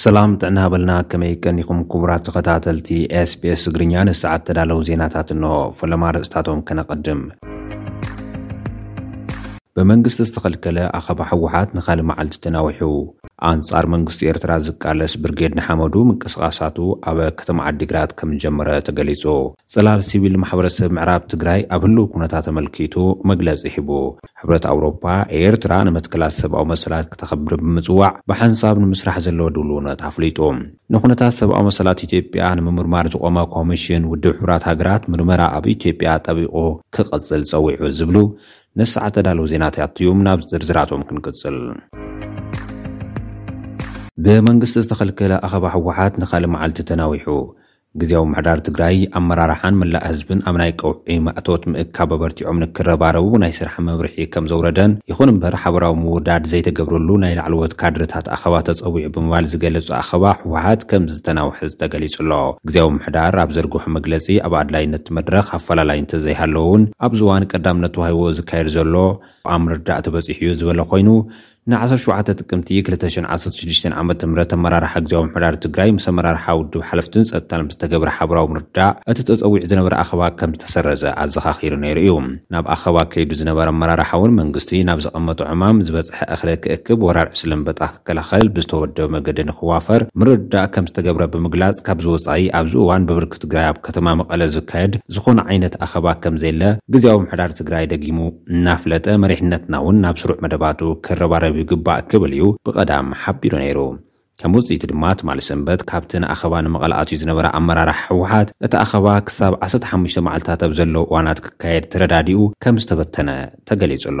ሰላም ጥዕና በልና ከመይ ቀኒኹም ክቡራት ተኸታተልቲ ኤስቢኤስ ትግርኛ ንሰዓት ተዳለዉ ዜናታት እንሆ ፈለማ ርእስታቶም ከነቐድም ብመንግስቲ ዝተኸልከለ ኣኸባ ሕወሓት ንኻሊ መዓልቲ ተናዊሑ ኣንጻር መንግስቲ ኤርትራ ዝቃለስ ብርጌድ ንሓመዱ ምንቅስቓሳቱ ኣብ ከተማ ዓዲግራት ከም ጀመረ ተገሊጹ ፅላል ሲቪል ማሕበረሰብ ምዕራብ ትግራይ ኣብ ህልው ኩነታት ኣመልኪቱ መግለፂ ሂቡ። ሕብረት ኣውሮፓ ኤርትራ ንመትከላት ሰብኣዊ መሰላት ክተኽብር ብምፅዋዕ ብሓንሳብ ንምስራሕ ዘለዎ ድሉውነት ኣፍሊጡ። ንኩነታት ሰብኣዊ መሰላት ኢትዮጵያ ንምምርማር ዝቖመ ኮሚሽን ውድብ ሕቡራት ሃገራት ምርመራ ኣብ ኢትዮጵያ ኣጠቢቑ ክቕፅል ፀዊዑ ዝብሉ ነዚ ሰዓት ተዳለው ዜናታት እዮም። ናብ ዝርዝራቶም ክንቅፅል። ብመንግስቲ ዝተኸልከለ ኣኸባ ህወሓት ንካልእ መዓልቲ ተናዊሑ። ግዝያዊ ምምሕዳር ትግራይ፣ ኣመራርሓን መላእ ህዝብን ኣብ ናይ ቀውዒ ማእቶት ምእካብ ኣበርቲዖም ንክረባረቡ ናይ ስራሕ መምርሒ ከምዘውረደን፣ ይኹን እምበር ሓበራዊ ምውዳድ ዘይተገብረሉ ናይ ላዕለዎት ካድረታት ኣኸባ ተፀዊዑ ብምባል ዝገለፆ ኣኸባ ህወሓት ከምዝተናውሐዝ ተገሊፁ ኣሎ። ግዝያዊ ምምሕዳር ኣብ ዘርገሖ መግለፂ ኣብ ኣድላይነት እቲ መድረኽ ኣፈላላይ እንተዘይሃለወ እውን ኣብዚ እዋን ቀዳምነት ተዋሂብዎ ዝካየድ ዘሎ ኣብ ምርዳእ ተበፂሑ እዩ ዝበለ ኮይኑ፣ ን ዓሰርተ ሸውዓተ ጥቅምቲ ክልተ ሽሕን ዓሰርተ ሽዱሽተን ዓመተ ምህረት ኣመራርሓ ግዝያዊ ምምሕዳር ትግራይ ምስ ኣመራርሓ ውድብ ሓለፍትን ፀጥታን ኣብ ዝተገብረ ሓበራዊ ምርድዳእ እቲ ተፀዊዑ ዝነበረ ኣኸባ ከም ዝተሰረዘ ኣዘኻኺሩ ነይሩ እዩ። ናብ ኣኸባ ከይዱ ዝነበረ ኣመራርሓ እውን መንግስቲ ናብ ዘቐመጦ ዕማም ዝበፀሐ እኽለ ክእክብ ወራር ዕስለ ኣንበጣ ክከላኸል ብዝተወደበ መገዲ ንክዋፈር ምርድዳእ ከም ዝተገብረ ብምግላፅ ካብዚ ወፃኢ ኣብዚ እዋን ብብርኪ ትግራይ ኣብ ከተማ መቐለ ዝካየድ ዝኾነ ዓይነት ኣኸባ ከም ዘየለ ግዝያዊ ምምሕዳር ትግራይ ደጊሙ እናፍለጠ መሪሕነትና እውን ናብ ስሩዕ መደባቱ ክረባረብ ይግባእ ክብል እዩ ብቐዳም ሓቢሩ ነይሩ። ከም ውጽኢቱ ድማ ትማሊ ሰንበት ካብቲ ንኣኸባ ንመቐለ ኣትዩ ዝነበረ ኣመራርሓ ህወሓት እቲ ኣኸባ ክሳብ ዓሰርተ ሓሙሽተ መዓልታት ኣብ ዘለዉ እዋናት ክካየድ ተረዳዲኡ ከም ዝተበተነ ተገሊጹ ኣሎ።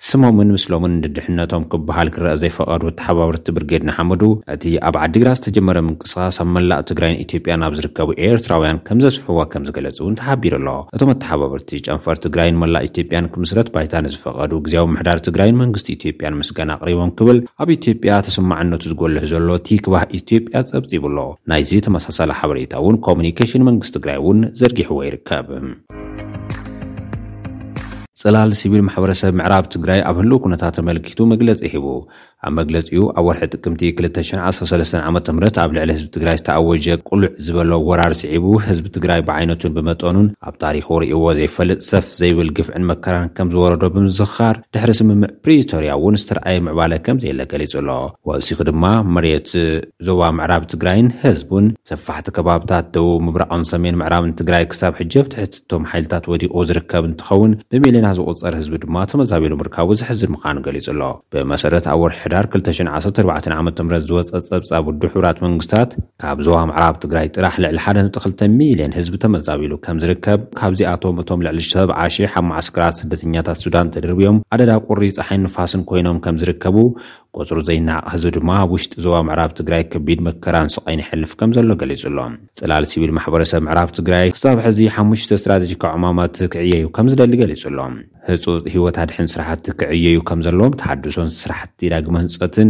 ስሞምን ምስሎምን ንድሕነቶም ክበሃል ክረኣ ዘይፈቐዱ ተሓባበርቲ ብርጌድ ንሓመዱ፣ እቲ ኣብ ዓዲግራት ዝተጀመረ ምንቅስቓስ ኣብ መላእ ትግራይን ኢትዮጵያን ኣብ ዝርከቡ ኤርትራውያን ከምዘስፍሕዎ ከምዝገለጹ እውን ተሓቢሩ ኣሎ። እቶም ኣተሓባበርቲ፣ ጨንፈር ትግራይን መላእ ኢትዮጵያን ክምስረት ባይታ ንዝፈቐዱ ግዝያዊ ምምሕዳር ትግራይን መንግስቲ ኢትዮጵያን ምስጋና ኣቕሪቦም ክብል ኣብ ኢትዮጵያ ተሰማዕነቱ ዝጎልሕ ዘሎ ቲክቫህ ኢትዮጵያ ጸብጺቡ ኣሎ። ናይዚ ተመሳሳሊ ሓበሬታ እውን ኮሙዩኒኬሽን መንግስቲ ትግራይ እውን ዘርጊሕዎ ይርከብ። ጽላል ሲቪል ማሕበረሰብ ምዕራብ ትግራይ ኣብ ህልው ኩነታት ተመልኪቱ መግለጺ ሂቡ። ኣብ መግለጺኡ፣ ኣብ ወርሒ ጥቅምቲ ክልተ ሽሕ ዓሰርተ ሰለስተ ዓመተ ምህረት ኣብ ልዕሊ ህዝቢ ትግራይ ዝተኣወጀ ቅሉዕ ዝበሎ ወራር ስዒቡ ህዝቢ ትግራይ ብዓይነቱን ብመጠኑን ኣብ ታሪኹ ርእይዎ ዘይፈልጥ ሰፍ ዘይብል ግፍዕን መከራን ከምዝወረዶ ብምዝኽኻር ድሕሪ ስምምዕ ፕሪቶርያ እውን ዝተርኣየ ምዕባለ ከምዘየለ ገሊጹ'ሎ። ወሲኹ ድማ መሬት ዞባ ምዕራብ ትግራይን ህዝቡን ሰፋሕቲ ከባብታት ደቡብ ምብራቕን ሰሜን ምዕራብን ትግራይ ክሳብ ሕጂ ኣብ ትሕቲ እቶም ሓይልታት ወዲቑ ዝርከብ እንትኸውን ብሚልዮናት ዝቑፀር ህዝቢ ድማ ተመዛቢሉ ምርካቡ ዘሕዝን ምዃኑ ገሊፁ'ሎ። ብመሰረት ኣብ ወርሒ ሕዳር ክልተ ሽሕን ዓሰርተ ኣርባዕተን ዓመተ ምህረት ዝወፀ ፀብፃብ ውድብ ሕቡራት መንግስታት ካብ ዞባ ምዕራብ ትግራይ ጥራሕ ልዕሊ ሓደ ነጥቢ ክልተ ሚልዮን ህዝቢ ተመዛቢሉ ከም ዝርከብ ካብዚኣቶም እቶም ልዕሊ ሰብዓ ሽሕ ኣብ መዓስከራት ስደተኛታት ሱዳን ተደርብዮም ኣደዳ ቁሪ ፀሓይን ንፋስን ኮይኖም ከም ዝርከቡ ቁፅሩ ዘይነዓቕ ህዝቢ ድማ ኣብ ውሽጢ ዞባ ምዕራብ ትግራይ ከቢድ መከራን ስቓይን የሕልፍ ከምዘሎ ገሊፁ'ሎ። ፅላል ሲቪል ማሕበረሰብ ምዕራብ ትግራይ ክሳብ ሕዚ ሓሙሽተ ስትራቴጂካዊ ዕማማት ክዕየዩ ከምዝደሊ ገሊፁ'ሎ። ህፁፅ ህይወት ኣድሕን ስራሕቲ ክዕየዩ ከምዘለዎም፣ ተሃድሶን ስራሕቲ ዳግመ ህንፀትን፣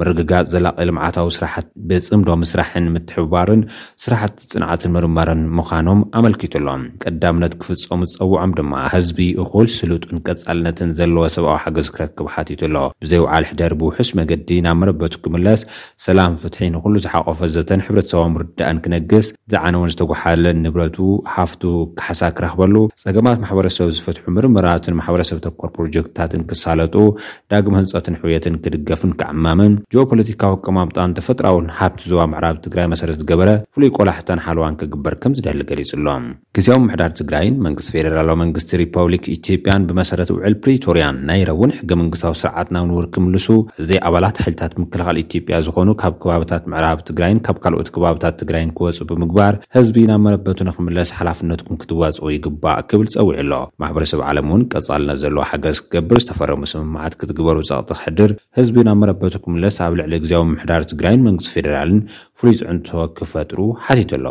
ምርግጋፅ ዘላቒ ልምዓታዊ ስራሕቲ ብፅምዶ ምስራሕን ምትሕብባርን፣ ስራሕቲ ፅንዓትን ምርምርን ምኻኖም ኣመልኪቱ ኣሎ። ቀዳምነት ክፍፀሙ ዝፀውዖም ድማ ህዝቢ እኹል፣ ስሉጥን ቀፃልነትን ዘለዎ ሰብኣዊ ሓገዝ ክረክብ ሓቲቱ ኣሎ። ብዘይ ውዓል ሕደር ብውሑስ መገዲ ናብ መረበቱ ክምለስ፣ ሰላም፣ ፍትሒ፣ ንኹሉ ዝሓቖፈ ዘተን ሕብረተሰባዊ ምርድዳእን ክነግስ፣ ዝዓነወን ዝተጎሓለን ንብረቱ፣ ሃፍቱ፣ ካሕሳ ክረኽበሉ፣ ፀገማት ማሕበረሰብ ዝፈትሑ ምርምራትን ማሕበረሰብ ተኮር ፕሮጀክትታትን ክሳለጡ ዳግመ ህንፀትን ሕውየትን ክድገፍን ክዕማምን ጂኦፖለቲካዊ ኣቀማምጣን ተፈጥራውን ሃብቲ ዞባ ምዕራብ ትግራይ መሰረት ዝገበረ ፍሉይ ቆላሕታን ሓለዋን ክግበር ከምዝደሊ ገሊፁ ኣሎ። ግዝያዊ ምምሕዳር ትግራይን መንግስቲ ፌደራላዊ መንግስቲ ሪፐብሊክ ኢትዮጵያን ብመሰረት ውዕል ፕሪቶርያን ናይ ረቡን ሕገ መንግስታዊ ስርዓት ናብ ንቡር ክምልሱ ዘይ ኣባላት ሓይልታት ምክልኻል ኢትዮጵያ ዝኾኑ ካብ ከባብታት ምዕራብ ትግራይን ካብ ካልኦት ከባብታት ትግራይን ክወፁ ብምግባር ህዝቢ ናብ መረበቱ ንክምለስ ሓላፍነትኩም ክትዋፅኡ ይግባእ ክብል ፀዊዑ ኣሎ። ማሕበረሰብ ዓለም እውን ቀፃልነት ዘለዎ ሓገዝ ክገብር፣ ዝተፈረሙ ስምምዓት ክትግበሩ ፀቕጢ ከሕድር፣ ህዝቢ ናብ መረበቱ ክምለስ ኣብ ልዕሊ ግዝያዊ ምምሕዳር ትግራይን መንግስቲ ፌደራልን ፍሉይ ፅዕንቶ ክፈጥሩ ሓቲቱ ኣሎ።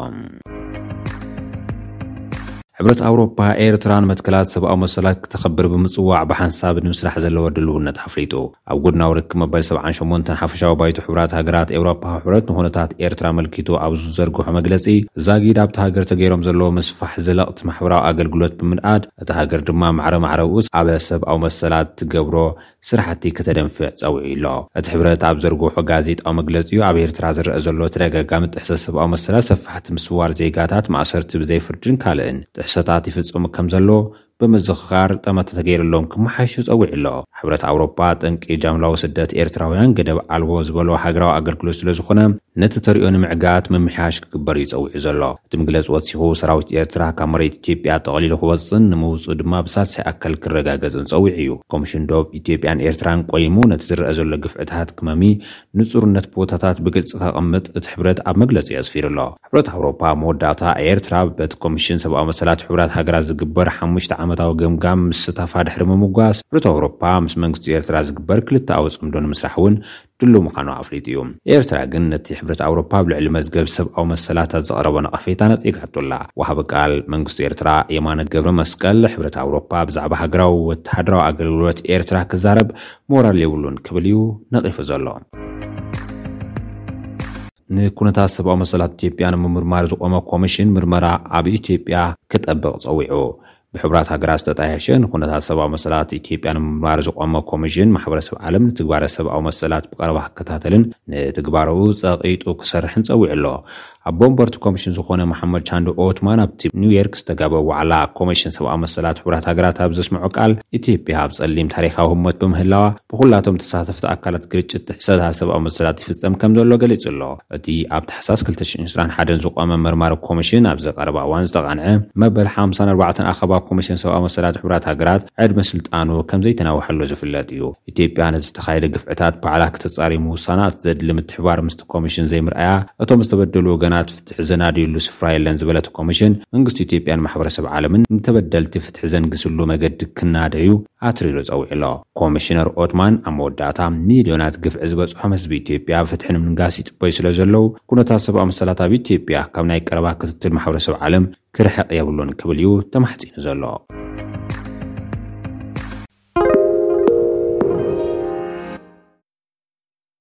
ሕብረት ኣውሮፓ፣ ኤርትራ ንመትከላት ሰብኣዊ መሰላት ክተኽብር ብምፅዋዕ ብሓንሳብ ንምስራሕ ዘለዎ ድልውነት ኣፍሊጡ። ኣብ ጎድናዊ ርክብ መበል ሰብዓን ሸሞንተን ሓፈሻዊ ባይቶ ሕቡራት ሃገራት ኤውሮፓዊ ሕብረት ንኩነታት ኤርትራ ኣመልኪቱ ኣብ ዝዘርግሖ መግለጺ፣ ዛጊድ ኣብታ ሃገር ተገይሮም ዘለዉ ምስፋሕ ዘለቕት ማሕበራዊ ኣገልግሎት ብምንኣድ እታ ሃገር ድማ ማዕረ ማዕረኡ ኣብ ሰብኣዊ መሰላት ትገብሮ ስራሕቲ ከተደንፍዕ ጸዊዑ'ሎ። እቲ ሕብረት ኣብ ዘርግሖ ጋዜጣዊ መግለጺኡ ኣብ ኤርትራ ዝረኣ ዘሎ ተደጋጋሚ ጥሕሰት ሰብኣዊ መሰላት ሰፋሕቲ ምስዋር ዜጋታት፣ ማእሰርቲ ብዘይ ፍርድን ካልእን ጥሕሰታት ይፍጸሙ ከምዘሎ ብምዝኽኻር ጠመተ ተገይርሎም ክመሓየሹ ጸዊዑ ኣሎ። ሕብረት ኣውሮጳ፣ ጠንቂ ጃምላዊ ስደት ኤርትራውያን ገደብ ኣልቦ ዝበሎ ሃገራዊ ኣገልግሎት ስለዝኾነ፣ ነቲ ተርእዮ ንምዕጋት ምምሕያሽ ክግበር'ዩ ጸዊዑ ዘሎ። እቲ ምግለጽ ወሲኹ፣ ሰራዊት ኤርትራ ካብ መሬት ኢትዮጵያ ጠቕሊሉ ክወጽእን ንምውጽኡ ድማ ብሳልሳይ ኣካል ክረጋገጽን ጸዊዑ'ዩ። ኮምሽን ዶብ ኢትዮጵያን ኤርትራን ቆይሙ ነቲ ዝረኣ ዘሎ ግፍዕታት ክመሚ ንጹርነት ቦታታት ብግልጺ ከቐምጥ እቲ ሕብረት ኣብ መግለጺኡ ኣስፊሩ ኣሎ። ሕብረት ኣውሮፓ ኣብ መወዳእታ፣ ኤርትራ በቲ ኮሚሽን ሰብኣዊ መሰላት ሕቡራት ሃገራት ዝግበር ሓሙሽተ ዓመታዊ ገምጋም ምስታፋ ድሕሪ ምምጓስ፣ ሕብረት ኣውሮፓ ምስ መንግስቲ ኤርትራ ዝግበር ክልተኣዊ ጽምዶ ንምስራሕ እውን ድሉው ምዃኑ ኣፍሊጡ እዩ። ኤርትራ ግን ነቲ ሕብረት ኣውሮፓ ኣብ ልዕሊ መዝገብ ሰብኣዊ መሰላት ኣብ ዘቕረቦ ነቐፌታ ነጺጋቶ ኣላ። ወሃቢ ቃል መንግስቲ ኤርትራ የማነ ገብረመስቀል፣ ሕብረት ኣውሮፓ ብዛዕባ ሃገራዊ ወተሃደራዊ ኣገልግሎት ኤርትራ ክዛረብ ሞራል የብሉን ክብል እዩ ነቒፉ ዘሎ። ንኩነታት ሰብኣዊ መሰላት ኢትዮጵያ ንምምርማር ዝቖመ ኮሚሽን ምርመራ ኣብ ኢትዮጵያ ክጠብቕ ፀዊዑ። ብሕቡራት ሃገራት ዝተጣየሸ ንኩነታት ሰብኣዊ መሰላት ኢትዮጵያ ንምምርማር ዝቖመ ኮሚሽን ማሕበረሰብ ዓለም ንትግባረ ሰብኣዊ መሰላት ብቐረባ ክከታተልን ንትግባረኡ ፀቒጡ ክሰርሕን ፀዊዑ ኣሎ። ኣቦ ወንበር'ቲ ኮሚሽን ዝኾነ መሓመድ ቻንድ ኦትማን ኣብቲ ኒውዮርክ ዝተጋበ ዋዕላ ኮሚሽን ሰብኣዊ መሰላት ሕቡራት ሃገራት ኣብ ዘስምዖ ቃል፣ ኢትዮጵያ ኣብ ጸሊም ታሪኻዊ ህሞት ብምህላዋ፣ ብኹላቶም ተሳተፍቲ ኣካላት ግርጭት ጥሕሰታት ሰብኣዊ መሰላት ይፍጸም ከምዘሎ ገሊጹ ኣሎ። እቲ ኣብ ታሕሳስ ክልተ ሽሕን ዕስራን ሓደን ዝቖመ መርማሪ ኮሚሽን ኣብዚ ቀረባ እዋን ዝተቓንዐ መበል ሓምሳን ኣርባዕተን ኣኸባ ኮሚሽን ሰብኣዊ መሰላት ሕቡራት ሃገራት ዕድመ ስልጣኑ ከምዘይተናውሐሉ ዝፍለጥ እዩ። ኢትዮጵያ ነቲ ዝተኻየደ ግፍዕታት ባዕላ ክተጻሪ ምውሳና እቲ ዘድሊ ምትሕብባር ምስ ኮምሽን ዘይምርኣያ እቶም ዝተበደሉ ወገናት ፍትሒ ዘናድዩሉ ስፍራ የለን ዝበለት ኮምሽን፣ መንግስቲ ኢትዮጵያን ማሕበረሰብ ዓለምን ንተበደልቲ ፍትሒ ዘንግስሉ መገዲ ክናደዩ ኣትሪሩ ጸዊዑ'ሎ። ኮምሽነር ኦትማን ኣብ መወዳእታ፣ ሚልዮናት ግፍዒ ዝበጽሖም ህዝቢ ኢትዮጵያ ፍትሒ ንምንጋስ ይጽበዩ ስለዘለዉ፣ ኩነታት ሰብኣዊ መሰላት ኣብ ኢትዮጵያ ካብ ናይ ቀረባ ክትትል ማሕበረሰብ ዓለም ክርሕቕ የብሉን ክብል እዩ ተማሕጺኑ ዘሎ።